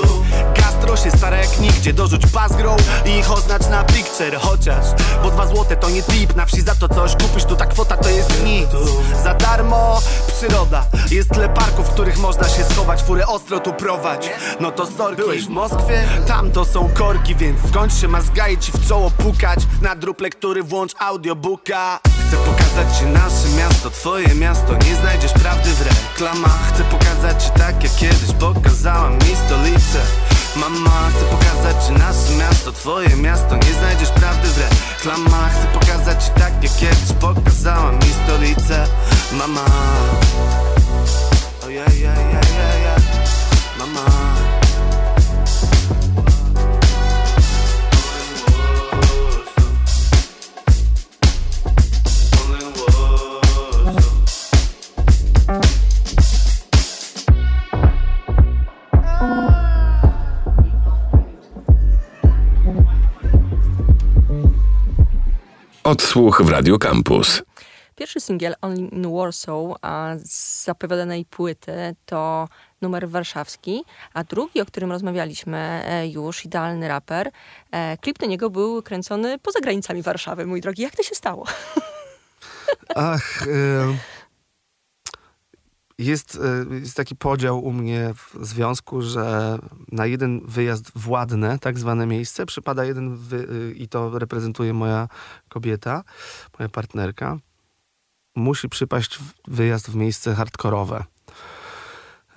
Gastro się stara jak nigdzie Dorzuć bazgrą i ich oznacz na picture Chociaż, bo dwa złote to nie tip Na wsi za to coś kupisz, tu ta kwota to jest nic. Za darmo przyroda Jest tyle parków, w których można się schować Furę ostro tu prowadź. No to sorki. Byłeś w Moskwie? Tam to są korki, więc skończ się mazgaj ci w czoło pukać. Na drup lektury włącz audiobooka Chcę pokazać ci nasze miasto, twoje miasto Nie znajdziesz prawdy w reklamach. Chcę pokazać ci tak jak kiedyś pokazała mi stolicę. Mama, chcę pokazać ci nasze miasto. Twoje miasto, nie znajdziesz prawdy w reklamach. Chcę pokazać ci tak jak kiedyś pokazała mi stolicę. Mama Odsłuch w Radio Campus. Pierwszy singiel Only in Warsaw a z zapowiadanej płyty to numer warszawski, a drugi, o którym rozmawialiśmy e, już, Idealny Raper, e, klip do niego był kręcony poza granicami Warszawy, mój drogi. Jak to się stało? Ach, y, jest, y, jest taki podział u mnie w związku, że na jeden wyjazd w ładne, tak zwane miejsce, przypada jeden wy, y, i to reprezentuje moja kobieta, moja partnerka. Musi przypaść wyjazd w miejsce hardkorowe.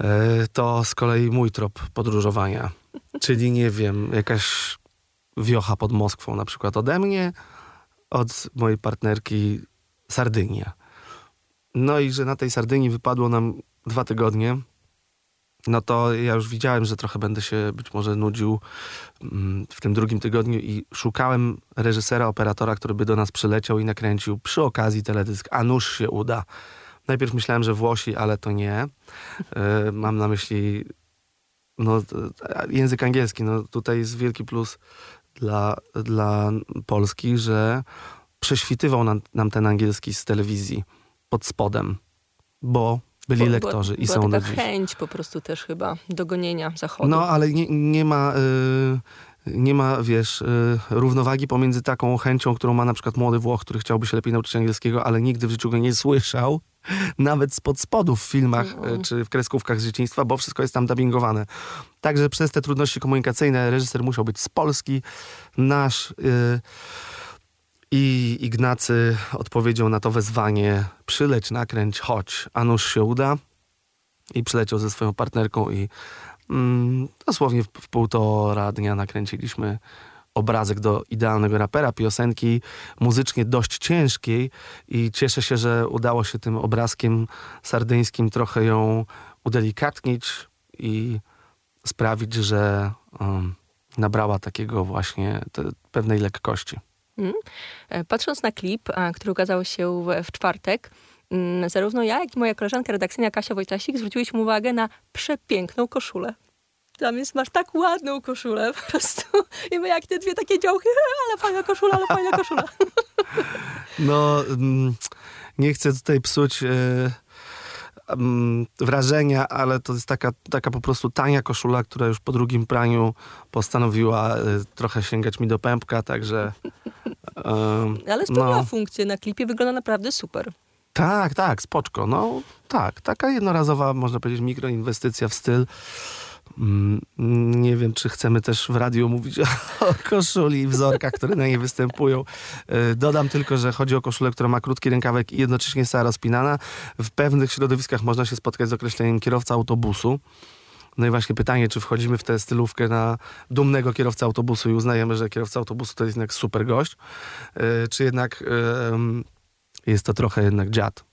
Y, To z kolei mój trop podróżowania. Czyli nie wiem, jakaś wiocha pod Moskwą na przykład ode mnie, od mojej partnerki Sardynia. No i że na tej Sardynii wypadło nam dwa tygodnie, no to ja już widziałem, że trochę będę się być może nudził mm, w tym drugim tygodniu i szukałem reżysera, operatora, który by do nas przyleciał i nakręcił przy okazji teledysk, a nuż się uda. Najpierw myślałem, że Włosi, ale to nie. E, Mam na myśli no, t- język angielski. No, tutaj jest wielki plus dla, dla Polski, że prześwitywał nam, nam ten angielski z telewizji pod spodem, bo byli Bo- lektorzy i była są taka dziś. chęć po prostu też chyba dogonienia zachodu. No, ale nie, nie ma... y, nie ma, wiesz, y, równowagi pomiędzy taką chęcią, którą ma na przykład młody Włoch, który chciałby się lepiej nauczyć angielskiego, ale nigdy w życiu go nie słyszał, nawet spod spodu w filmach y, czy w kreskówkach z dzieciństwa, bo wszystko jest tam dubbingowane. Także przez te trudności komunikacyjne reżyser musiał być z Polski. Nasz y, i Ignacy odpowiedział na to wezwanie przyleć, nakręć, chodź, a nuż się uda. I przyleciał ze swoją partnerką i mm, dosłownie w, w półtora dnia nakręciliśmy obrazek do idealnego rapera, piosenki muzycznie dość ciężkiej i cieszę się, że udało się tym obrazkiem sardyńskim trochę ją udelikatnić i sprawić, że um, nabrała takiego właśnie te, pewnej lekkości. E, Patrząc na klip, który ukazał się w, czwartek, mm, zarówno ja, jak i moja koleżanka redakcyjna Kasia Wojtasik zwróciłyśmy uwagę na przepiękną koszulę. Tam jest, masz tak ładną koszulę po prostu. I my jak te dwie takie działki, ale fajna koszula, ale fajna koszula. No, mm, nie chcę tutaj psuć e, wrażenia, ale to jest taka, taka po prostu tania koszula, która już po drugim praniu postanowiła e, trochę sięgać mi do pępka, także... Ale spełniła no. funkcję na klipie, wygląda naprawdę super. Tak, tak, spoczko. No tak, taka jednorazowa, można powiedzieć, mikroinwestycja w styl. Mm, Nie wiem, czy chcemy też w radiu mówić o koszuli i wzorkach, które na niej występują. E, Dodam tylko, że chodzi o koszulę, która ma krótki rękawek i jednocześnie jest cała rozpinana. W pewnych środowiskach można się spotkać z określeniem kierowca autobusu. No i właśnie pytanie, czy wchodzimy w tę stylówkę na dumnego kierowcę autobusu i uznajemy, że kierowca autobusu to jest jednak super gość, e, czy jednak jest to trochę jednak dziad.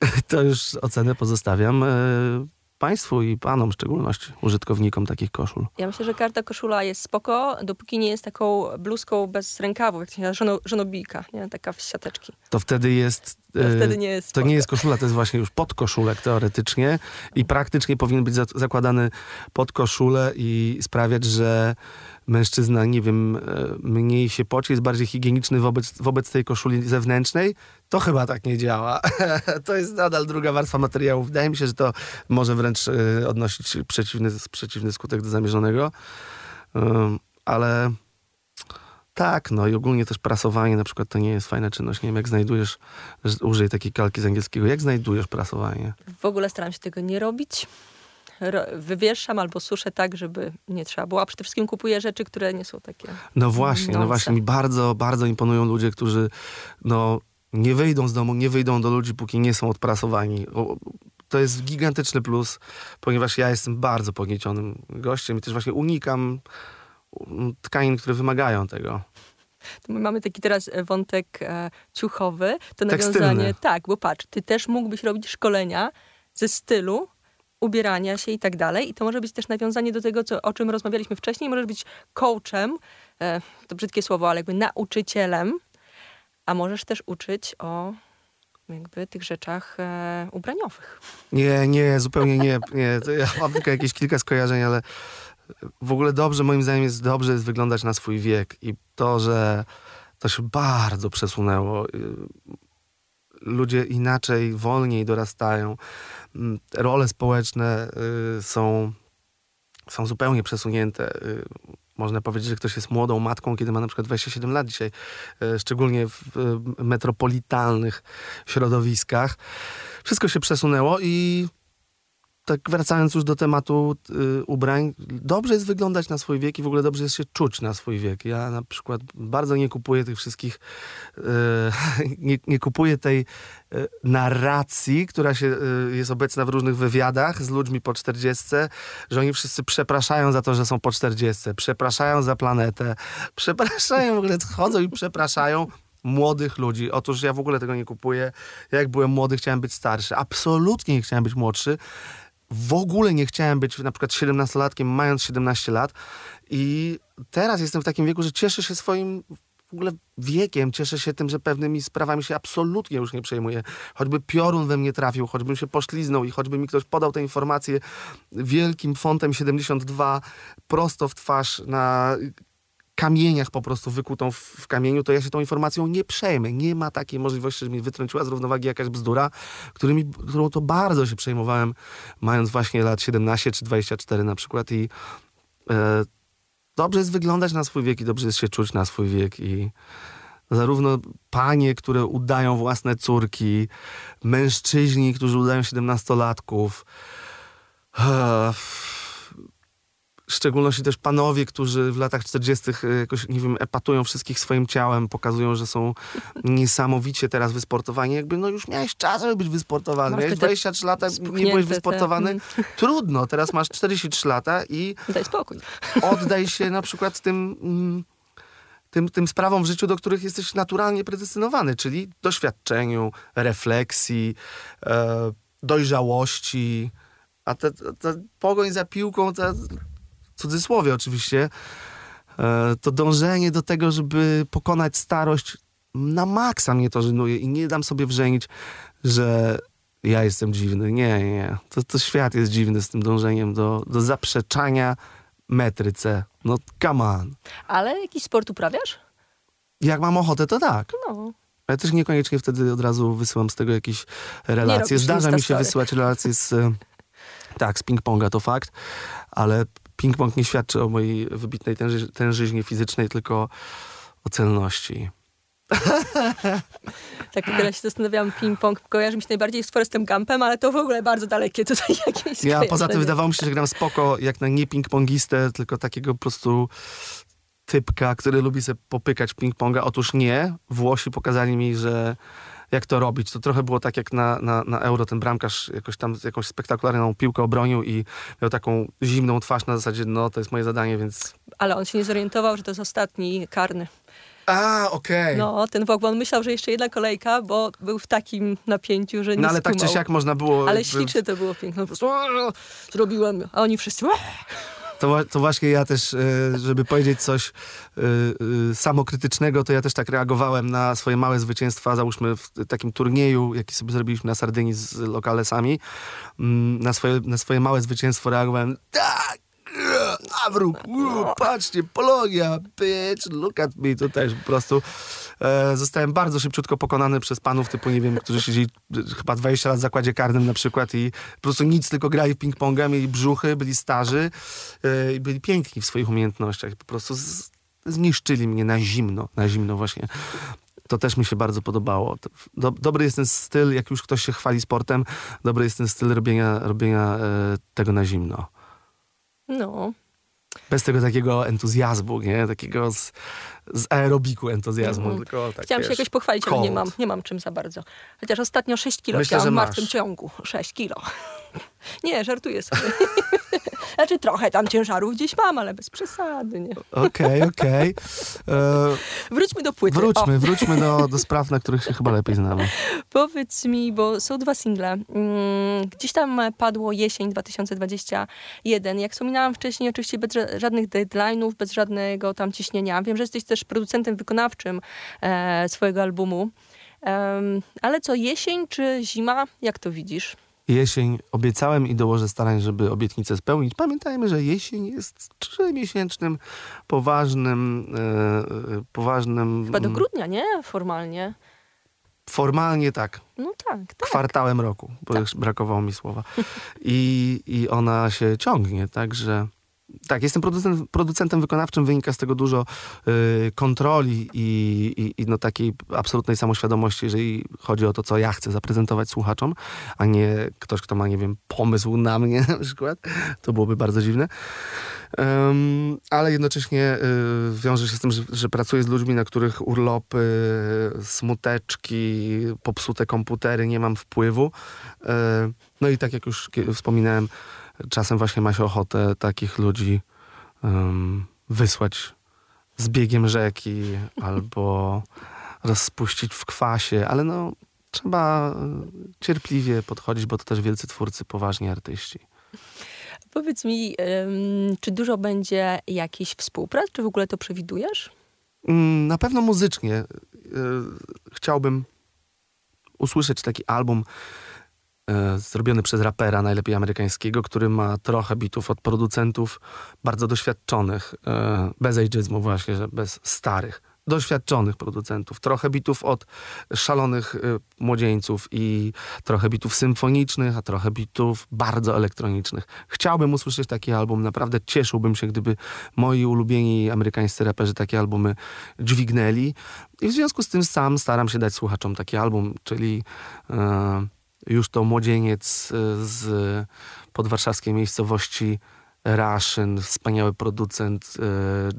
To już ocenę pozostawiam e, Państwu i Panom w szczególności, użytkownikom takich koszul. Ja myślę, że każda koszula jest spoko, dopóki nie jest taką bluzką bez rękawów, jak to się nazywa, żono, żonobijka, nie? taka w siateczki. To wtedy jest... To e, wtedy nie jest To nie jest koszula, to jest właśnie już podkoszulek teoretycznie i praktycznie powinien być za- zakładany pod koszulę i sprawiać, że mężczyzna, nie wiem, e, mniej się poci, jest bardziej higieniczny wobec, wobec tej koszuli zewnętrznej. To chyba tak nie działa. to jest nadal druga warstwa materiału. Wydaje mi się, że to może wręcz e, odnosić przeciwny, przeciwny skutek do zamierzonego. Ale tak, no i ogólnie też prasowanie na przykład to nie jest fajna czynność. Nie wiem, jak znajdujesz, użyj takiej kalki z angielskiego, jak znajdujesz prasowanie? W ogóle staram się tego nie robić. Ro- wywieszam albo suszę tak, żeby nie trzeba było. A przede wszystkim kupuję rzeczy, które nie są takie. No właśnie, no właśnie, mi bardzo, bardzo imponują ludzie, którzy no, nie wyjdą z domu, nie wyjdą do ludzi, póki nie są odprasowani. To jest gigantyczny plus, ponieważ ja jestem bardzo pogniecionym gościem i też właśnie unikam mm, tkanin, które wymagają tego. To my mamy taki teraz e, wątek e, ciuchowy, to Tekstylny. nawiązanie. Tak, bo patrz, ty też mógłbyś robić szkolenia ze stylu, ubierania się i tak dalej. I to może być też nawiązanie do tego, co, o czym rozmawialiśmy wcześniej. Możesz być coachem, e, to brzydkie słowo, ale jakby nauczycielem, a możesz też uczyć o jakby tych rzeczach e, ubraniowych. Nie, nie, zupełnie nie. nie. Ja mam tylko jakieś kilka skojarzeń, ale w ogóle dobrze, moim zdaniem jest dobrze jest wyglądać na swój wiek i to, że to się bardzo przesunęło. Y, Ludzie inaczej, wolniej dorastają. Mm, Role społeczne y, są, są zupełnie przesunięte. Można powiedzieć, że ktoś jest młodą matką, kiedy ma na przykład 27 lat dzisiaj, y, szczególnie w y, metropolitalnych środowiskach. Wszystko się przesunęło i tak wracając już do tematu y, ubrań, dobrze jest wyglądać na swój wiek i w ogóle dobrze jest się czuć na swój wiek. Ja na przykład bardzo nie kupuję tych wszystkich, y, nie, nie kupuję tej y, narracji, która się y, jest obecna w różnych wywiadach z ludźmi po 40, że oni wszyscy przepraszają za to, że są po 40, przepraszają za planetę, przepraszają, w ogóle chodzą i przepraszają młodych ludzi. Otóż ja w ogóle tego nie kupuję. Ja jak byłem młody, chciałem być starszy. Absolutnie nie chciałem być młodszy. W ogóle nie chciałem być na przykład 17-latkiem, mając 17 lat. I teraz jestem w takim wieku, że cieszę się swoim w ogóle wiekiem, cieszę się tym, że pewnymi sprawami się absolutnie już nie przejmuję. Choćby piorun we mnie trafił, choćbym się pośliznął i choćby mi ktoś podał tę informację wielkim fontem 72 prosto w twarz na kamieniach po prostu wykutą w, w kamieniu, to ja się tą informacją nie przejmę. Nie ma takiej możliwości, że mi wytrąciła z równowagi jakaś bzdura, którymi, którą to bardzo się przejmowałem, mając właśnie lat 17 czy 24 na przykład i e, dobrze jest wyglądać na swój wiek i dobrze jest się czuć na swój wiek i zarówno panie, które udają własne córki, mężczyźni, którzy udają 17-latków, e, w szczególności też panowie, którzy w latach 40. jakoś, nie wiem, epatują wszystkich swoim ciałem, pokazują, że są niesamowicie teraz wysportowani. Jakby, no już miałeś czas, żeby być wysportowany. Masz Miałeś te 23 lata, nie byłeś te- wysportowany. mm. Trudno, teraz masz 43 lata i Daj spokój. oddaj się na przykład tym, mm, tym, tym sprawom w życiu, do których jesteś naturalnie predestynowany, czyli doświadczeniu, refleksji, e, dojrzałości. A ta, ta, ta pogoń za piłką, ta, cudzysłowie oczywiście, e, to dążenie do tego, żeby pokonać starość, na maksa mnie to żenuje i nie dam sobie wrzenić, że ja jestem dziwny. Nie, nie. To, to świat jest dziwny z tym dążeniem do, do zaprzeczania metryce. No come on. Ale jakiś sport uprawiasz? Jak mam ochotę, to tak. No. Ale też niekoniecznie wtedy od razu wysyłam z tego jakieś relacje. Zdarza mi się Instastory. wysyłać relacje z... Tak, z ping-ponga to fakt, ale ping-pong nie świadczy o mojej wybitnej tęży, tężyźnie fizycznej, tylko o celności. Tak, teraz się zastanawiałam, ping-pong kojarzy mi się najbardziej z Forestem Gumpem, ale to w ogóle bardzo dalekie tutaj jakieś Ja poza tym wydawało mi się, że gram spoko jak na nie ping-pongistę, tylko takiego po prostu typka, który lubi sobie popykać ping-ponga. Otóż nie. Włosi pokazali mi, że jak to robić. To trochę było tak jak na, na, na Euro, ten bramkarz jakoś tam jakąś spektakularną piłkę obronił i miał taką zimną twarz na zasadzie, no to jest moje zadanie, więc... Ale on się nie zorientował, że to jest ostatni karny. A, okej. No, No, ten Włok, bo on myślał, że jeszcze jedna kolejka, bo był w takim napięciu, że nie no ale tak czy skumał. siak można było... Ale ślicznie to było piękne. Po prostu "Aaa, zrobiłem, a oni wszyscy. To, to właśnie ja też, e, żeby powiedzieć coś e, e, samokrytycznego, to ja też tak reagowałem na swoje małe zwycięstwa, załóżmy w takim turnieju, jaki sobie zrobiliśmy na Sardynii z lokalesami. Mm, Na swoje, na swoje małe zwycięstwo reagowałem tak! Awruk, u, patrzcie, Polonia, bitch, look at me, to też po prostu e, zostałem bardzo szybciutko pokonany przez panów typu, nie wiem, którzy siedzieli e, chyba 20 lat w zakładzie karnym na przykład i po prostu nic, tylko grali w ping-ponga, mieli brzuchy, byli starzy e, i byli piękni w swoich umiejętnościach. Po prostu z, zniszczyli mnie na zimno, na zimno właśnie. To też mi się bardzo podobało. Dobry jest ten styl, jak już ktoś się chwali sportem, dobry jest ten styl robienia, robienia e, tego na zimno. No. Bez tego takiego entuzjazmu, nie? Takiego z, z aerobiku entuzjazmu. Mhm. Tylko tak, Chciałam się wiesz, jakoś pochwalić, ale nie cold. mam, nie mam czym za bardzo. Chociaż ostatnio 6 kilo Myślę, chciałam w martwym ciągu. 6 kilo. Nie, żartuję sobie. Znaczy trochę tam ciężarów gdzieś mam, ale bez przesady, nie? Okej, okej. E, Wróćmy do płyty. O. Wróćmy, wróćmy do, do spraw, na których się chyba lepiej znamy. Powiedz mi, bo są dwa single. Mm, Gdzieś tam padło jesień 2021. Jak wspominałam wcześniej, oczywiście bez ża- żadnych deadline'ów, bez żadnego tam ciśnienia. Wiem, że jesteś też producentem wykonawczym e, swojego albumu. Em, ale co, jesień czy zima? Jak to widzisz? Jesień obiecałem i dołożę starań, żeby obietnicę spełnić. Pamiętajmy, że jesień jest trzymiesięcznym, poważnym, e, e, poważnym... Chyba do mm, grudnia, nie? Formalnie. Formalnie tak, No tak, tak. kwartałem roku, bo już brakowało mi słowa. I, I ona się ciągnie, także... Tak, jestem producent, producentem wykonawczym, wynika z tego dużo y, kontroli i, i, i no takiej absolutnej samoświadomości, jeżeli chodzi o to, co ja chcę zaprezentować słuchaczom, a nie ktoś, kto ma, nie wiem, pomysł na mnie na przykład. To byłoby bardzo dziwne. Em, ale jednocześnie y, wiąże się z tym, że, że pracuję z ludźmi, na których urlopy, smuteczki, popsute komputery, nie mam wpływu. E, no i tak jak już wspominałem, czasem właśnie ma się ochotę takich ludzi em, wysłać z biegiem rzeki albo rozpuścić w kwasie, ale no trzeba e, cierpliwie podchodzić, bo to też wielcy twórcy, poważni artyści. Powiedz mi, czy dużo będzie jakichś współprac? Czy w ogóle to przewidujesz? Mm, Na pewno muzycznie y, chciałbym usłyszeć taki album zrobiony przez rapera, najlepiej amerykańskiego, który ma trochę bitów od producentów bardzo doświadczonych, y, bez ageizmu właśnie, że bez starych, doświadczonych producentów. Trochę bitów od szalonych y, młodzieńców i trochę bitów symfonicznych, a trochę bitów bardzo elektronicznych. Chciałbym usłyszeć taki album, naprawdę cieszyłbym się, gdyby moi ulubieni amerykańscy raperzy takie albumy dźwignęli. I w związku z tym sam staram się dać słuchaczom taki album, czyli e, już to młodzieniec e, z podwarszawskiej miejscowości Raszyn, wspaniały producent e,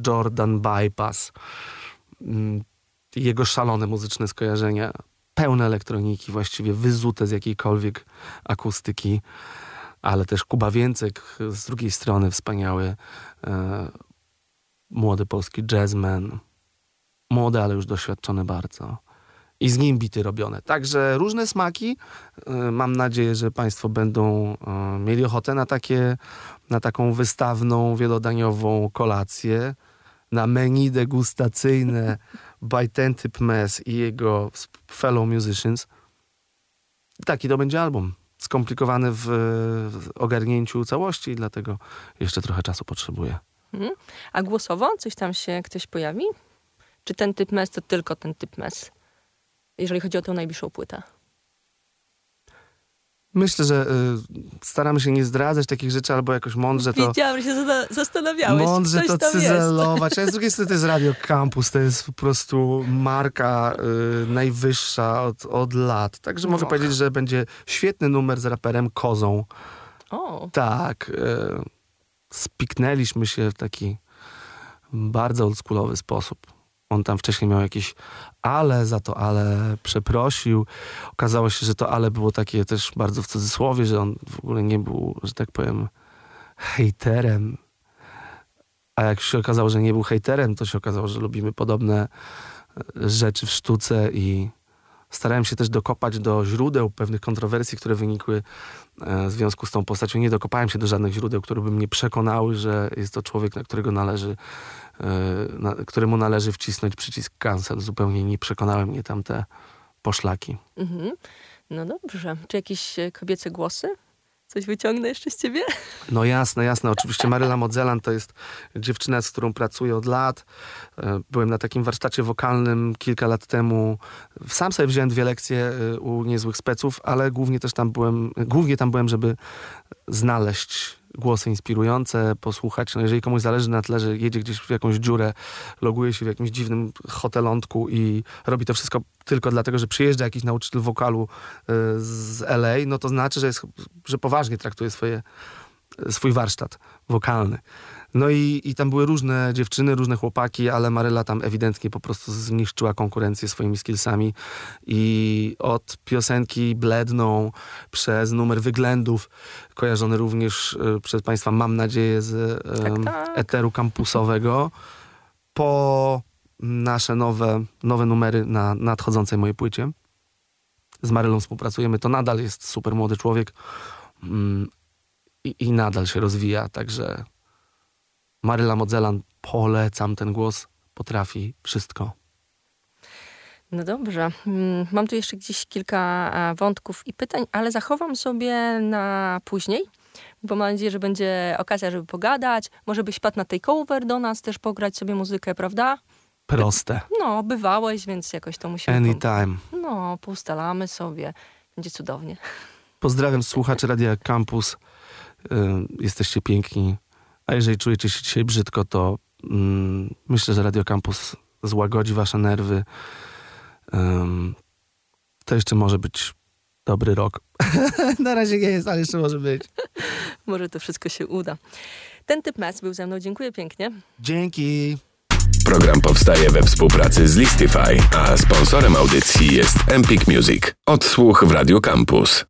Jordan Bypass. Mm, Jego szalone muzyczne skojarzenia, pełne elektroniki, właściwie wyzute z jakiejkolwiek akustyki, ale też Kuba Więcek z drugiej strony wspaniały e, młody polski jazzman, młody, ale już doświadczony bardzo. I z nim bity robione. Także różne smaki. E, Mam nadzieję, że Państwo będą e, mieli ochotę na, takie, na taką wystawną, wielodaniową kolację, na menu degustacyjne by Ten Typ Mess i jego fellow musicians. Taki to będzie album. Skomplikowany w, w ogarnięciu całości, dlatego jeszcze trochę czasu potrzebuję. Mhm. A głosowo coś tam się ktoś pojawi? Czy ten typ mes to tylko ten typ mes? Jeżeli chodzi o tę najbliższą płytę. Myślę, że y, staramy się nie zdradzać takich rzeczy, albo jakoś mądrze to, Wiedziałam, że się zastanawiałeś. mądrze to cyzelować. A z drugiej strony to jest Radio Campus, to jest po prostu marka y, najwyższa od, od lat. Także mogę Och. powiedzieć, że będzie świetny numer z raperem Kozą. O, Tak, y, spiknęliśmy się w taki bardzo oldschoolowy sposób. On tam wcześniej miał jakieś ale, za to ale przeprosił. Okazało się, że to ale było takie też bardzo w cudzysłowie, że on w ogóle nie był, że tak powiem, hejterem. A jak się okazało, że nie był hejterem, to się okazało, że lubimy podobne e, rzeczy w sztuce i starałem się też dokopać do źródeł pewnych kontrowersji, które wynikły e, w związku z tą postacią. Nie dokopałem się do żadnych źródeł, które by mnie przekonały, że jest to człowiek, na którego należy, na, któremu należy wcisnąć przycisk cancel. Zupełnie nie przekonały mnie tam te poszlaki. mhm. no dobrze. Czy jakieś e, kobiece głosy? Coś wyciągnę jeszcze z ciebie? No jasne, jasne. Oczywiście Maryla Modzelan to jest dziewczyna, z którą pracuję od lat. E, Byłem na takim warsztacie wokalnym kilka lat temu. Sam sobie wziąłem dwie lekcje e, u niezłych speców, ale głównie też tam byłem, głównie tam byłem, żeby znaleźć głosy inspirujące, posłuchać. No jeżeli komuś zależy na tle, że jedzie gdzieś w jakąś dziurę, loguje się w jakimś dziwnym hotelątku i robi to wszystko tylko dlatego, że przyjeżdża jakiś nauczyciel wokalu e, z LA, no to znaczy, że, jest, że poważnie traktuje swoje, swój warsztat wokalny. No i, i tam były różne dziewczyny, różne chłopaki, ale Maryla tam ewidentnie po prostu zniszczyła konkurencję swoimi skillsami i od piosenki Bledną przez numer Wyględów, kojarzony również y, przez Państwa, mam nadzieję, z Tak, tak. eteru kampusowego, po nasze nowe, nowe numery na nadchodzącej mojej płycie. Z Marylą współpracujemy, to nadal jest super młody człowiek mm, i, i nadal się rozwija, także Maryla Modzelan, polecam ten głos, potrafi wszystko. No dobrze. Mm, Mam tu jeszcze gdzieś kilka wątków i pytań, ale zachowam sobie na później, bo mam nadzieję, że będzie okazja, żeby pogadać. Może byś padł na tej cover do nas też pograć sobie muzykę, prawda? Proste. No, bywałeś, więc jakoś to musimy... Anytime. No, poustalamy sobie. Będzie cudownie. Pozdrawiam słuchaczy Radia Campus. Y, jesteście piękni. A jeżeli czujecie się dzisiaj brzydko, to mm, myślę, że Radio Campus złagodzi wasze nerwy. Ym, to jeszcze może być dobry rok. Na razie nie jest, ale jeszcze może być. Może to wszystko się uda. Ten typ Mess był ze mną. Dziękuję pięknie. Dzięki. Program powstaje we współpracy z Listify, a sponsorem audycji jest Empik Music. Odsłuch w Radio Campus.